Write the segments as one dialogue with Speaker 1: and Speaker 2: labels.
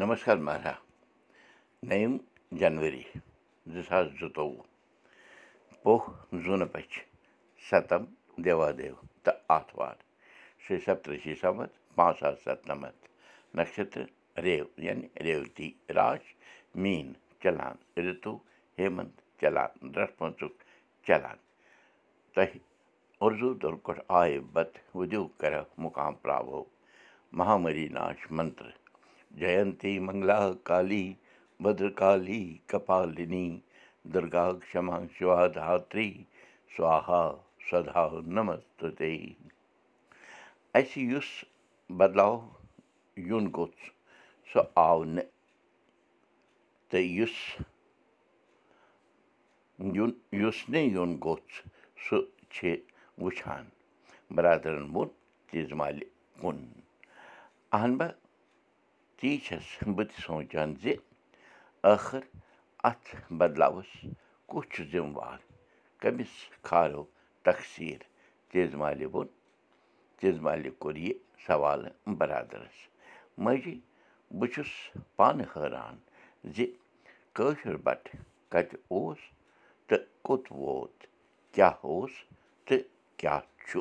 Speaker 1: نمسکار مہراج نٔیِم جنؤری زٕ ساس زٕتووُہ پوہ زوٗنہٕ بَچہِ سَتم دیوادیو تہٕ آتھوار شیٚیہِ سَتتٕرٛشی سَمتھ پانٛژھ ساس سَتنَمَتھ نَشتر ریو یعنی ریوتی راش میٖن چلان رِتوٗ ہیمنت چلان پٲنٛژُک چلان تۄہہِ اُردو دُرکُٹھ آیہِ بتہٕ وُدو کَرو مُقام پراوو مہامری ناش منتر جینتی منٛگلا کالی بدرکالی کپالِنی دُرگا کما شِوا دھتری سوہا سدا نمستُتے اَسہِ یُس بدلاو یُن گوٚژھ سُہ آو نہٕ تہٕ یُس نہٕ یُن گوٚژھ سُہ چھِ وٕچھان بَرادرَن ووٚن تیٖژ مالہِ کُن اہن بہ تی چھَس بہٕ تہِ سونٛچان زِ ٲخٕر اَتھ بدلاوَس کُس چھُ ذِمہٕ وار کٔمِس کھارو تقسیٖر تیز مالہِ ووٚن تیز مالہِ کوٚر یہِ سوالہٕ بَرادَرَس ماجی بہٕ چھُس پانہٕ حٲران زِ کٲشُر بَٹہٕ کَتہِ اوس تہٕ کوٚت ووت کیٛاہ اوس تہٕ کیٛاہ چھُ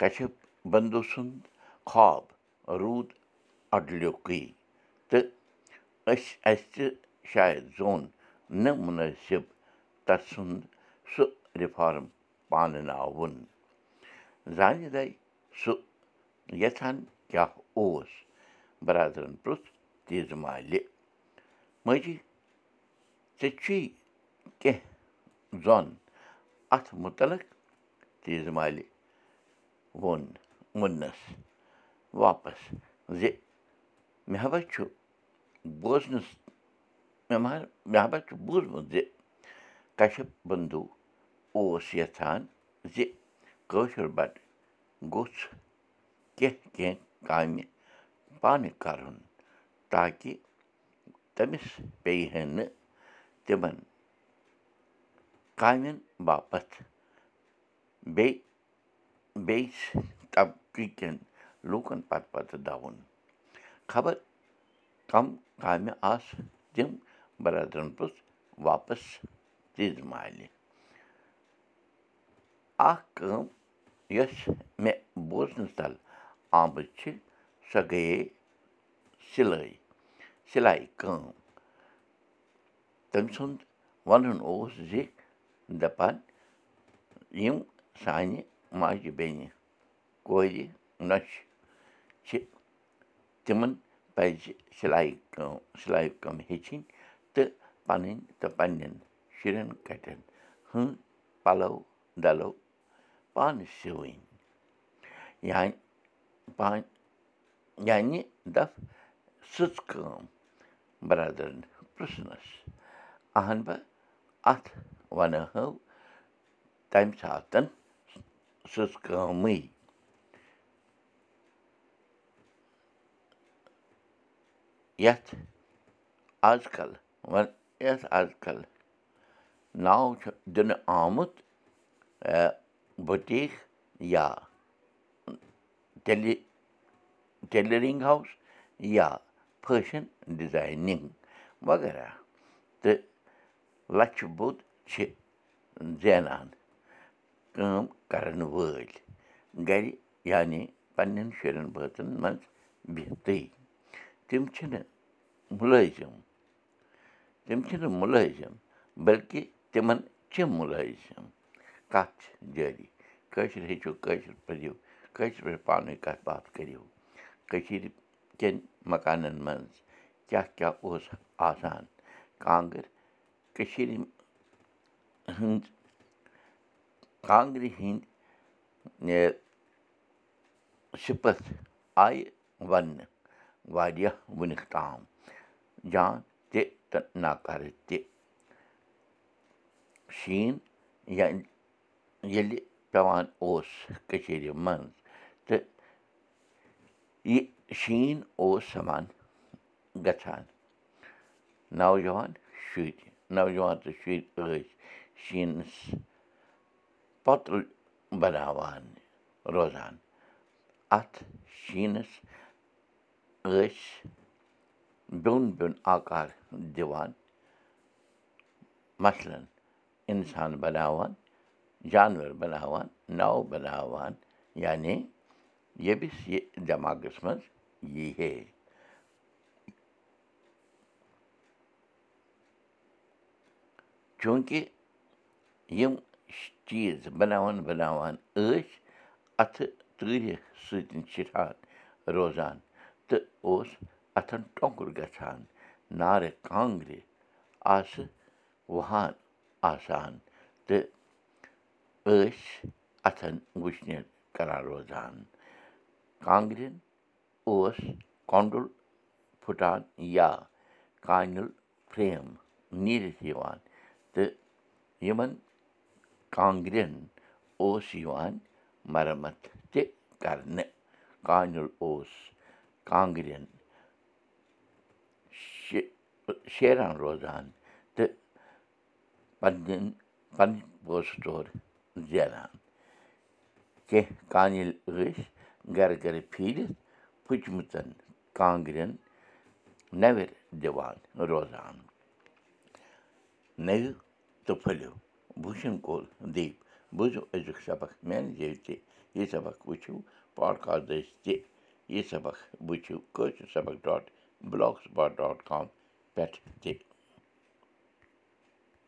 Speaker 1: کَشپ بنٛدو سُنٛد خواب روٗد اَڈلیُکٕے تہٕ أسۍ اَسہِ تہِ شاید زوٚن نہٕ مُنٲسِب تَسُنٛد سُہ رِفارم پانہٕ ناوُن۔ زانہِ دَے سُہ یَژھان کیٛاہ اوس بَرادرَن پرُٛژھ تیٖژٕ مالہِ۔ ماجی ژےٚ چھُے کیٚنٛہہ زوٚن اَتھ مُتعلق تیٖژٕ مالہِ ووٚن ووٚننَس واپَس زِ مےٚ ہا چھُ بوزنَس مےٚ ما مےٚ ہا چھُ بوٗزمُت زِ کَشپ بنٛدوٗ اوس یَژھان زِ کٲشُر بَٹہٕ گوٚژھ کیٚنٛہہ کیٚنٛہہ کامہِ پانہٕ کَرُن تاکہِ تٔمِس پیٚیہِ ہے نہٕ تِمَن کامٮ۪ن باپتھ بیٚیہِ بیٚیہِ طبقہٕ کٮ۪ن لوٗکَن پَتہٕ پَتہٕ دَوُن خبر کَم کامہِ آسہٕ تِم بَرادرَن پوٚتُس واپَس تیٖژ مالہِ اَکھ کٲم یۄس مےٚ بوزنَس تَل آمٕژ چھِ سۄ گٔیے سِلٲے سِلایہِ کٲم تٔمۍ سُنٛد وَنُن اوس زِ دَپان یِم سانہِ ماجہِ بیٚنہِ کورِ نۄشہِ چھِ تِمَن پَزِ سِلایہِ کٲم سِلایہِ کٲم ہیٚچھِنۍ تہٕ پَنٕنۍ تہٕ پنٛنٮ۪ن شُرٮ۪ن کَٹٮ۪ن ہٕنٛز پَلو ڈَلو پانہٕ سِوٕنۍ یا پان یعنی دَپ سٕژ کٲم بَرادَرَن پِرٛژھنَس اہن بہ اَتھ وَنہو تَمہِ ساتَن سٕژ کٲمٕے یَتھ آز کَل وَن یَتھ آز کَل ناو چھُ دِنہٕ آمُت بُٹیٖک یا ٹیلرِنٛگ ہاوُس یا فٲشَن ڈِزاینِنٛگ وغیرہ تہٕ لَچھِ بوٚد چھِ زینان کٲم کَرَن وٲلۍ گَرِ یعنی پنٛنٮ۪ن شُرٮ۪ن بٲژَن منٛز بِہتٕے تِم چھِنہٕ مُلٲزِم تِم چھِنہٕ مُلٲزِم بٔلکہِ تِمَن چھِ مُلٲزِم کَتھ چھِ جٲری کٲشِر ہیٚچھِو کٲشِر پٔرِو کٲشِر پٲٹھۍ پانہٕ ؤنۍ کَتھ باتھ کٔرِو کٔشیٖرِ کٮ۪ن مکانَن منٛز کیٛاہ کیٛاہ اوس آسان کانٛگٕر کٔشیٖرِ ہٕنٛدۍ کانٛگرِ ہِنٛدۍ سِپَتھ آیہِ وَننہٕ واریاہ وٕنیُک تام جان تہِ تہٕ ناکارٕ تہِ شیٖن یا ییٚلہِ پٮ۪وان اوس کٔشیٖرِ منٛز تہٕ یہِ شیٖن اوس سَمان گژھان نوجوان شُرۍ نوجوان تہٕ شُرۍ ٲسۍ شیٖنَس پۄتٕلۍ بَناوان روزان اَتھ شیٖنَس ٲسۍ بیوٚن بیوٚن آکار دِوان مثلاً اِنسان بَناوان جانوَر بَناوان ناو بَناوان یعنی ییٚمِس یہِ دٮ۪ماغَس منٛز یی ہے چوٗنٛکہِ یِم چیٖز بَناوان بَناوان ٲسۍ اَتھٕ تۭرِ سۭتۍ چھِٹھان روزان تہٕ اوس اَتھَن ٹۄنٛگُر گژھان نارٕ کانٛگرِ آسہٕ وُہان آسان تہٕ ٲسۍ اَتھَن وٕشنیر کَران روزان۔ کانٛگرٮ۪ن اوس کۄنٛڈُل پھٕٹان یا کانِل فرٛیم نیٖرِتھ یِوان تہٕ یِمَن کانٛگرٮ۪ن اوس یِوان مَرمَت تہِ کَرنہٕ۔ کانِل اوس کانٛگرٮ۪ن شیران روزان تہٕ پنٛنٮ۪ن پَنٕنۍ تورٕ زینان کینٛہہ کانِلۍ ٲسۍ گَرٕ گَرٕ پھیٖرِتھ پھٕچمٕژَن کانٛگرٮ۪ن نٮ۪بٕرۍ دِوان روزان نٔوِو تہٕ پھٔلِو بوٗشَن کول دیٖپ بوٗزِو أزیُک سبق میٛانہِ جایہِ تہِ یہِ سبق وٕچھِو پاڈکاسٹ دٔسۍ تہِ یہِ سبق وٕچھِو کٲشِر سبق dot blogspot dot com پٮ۪ٹھ تہِ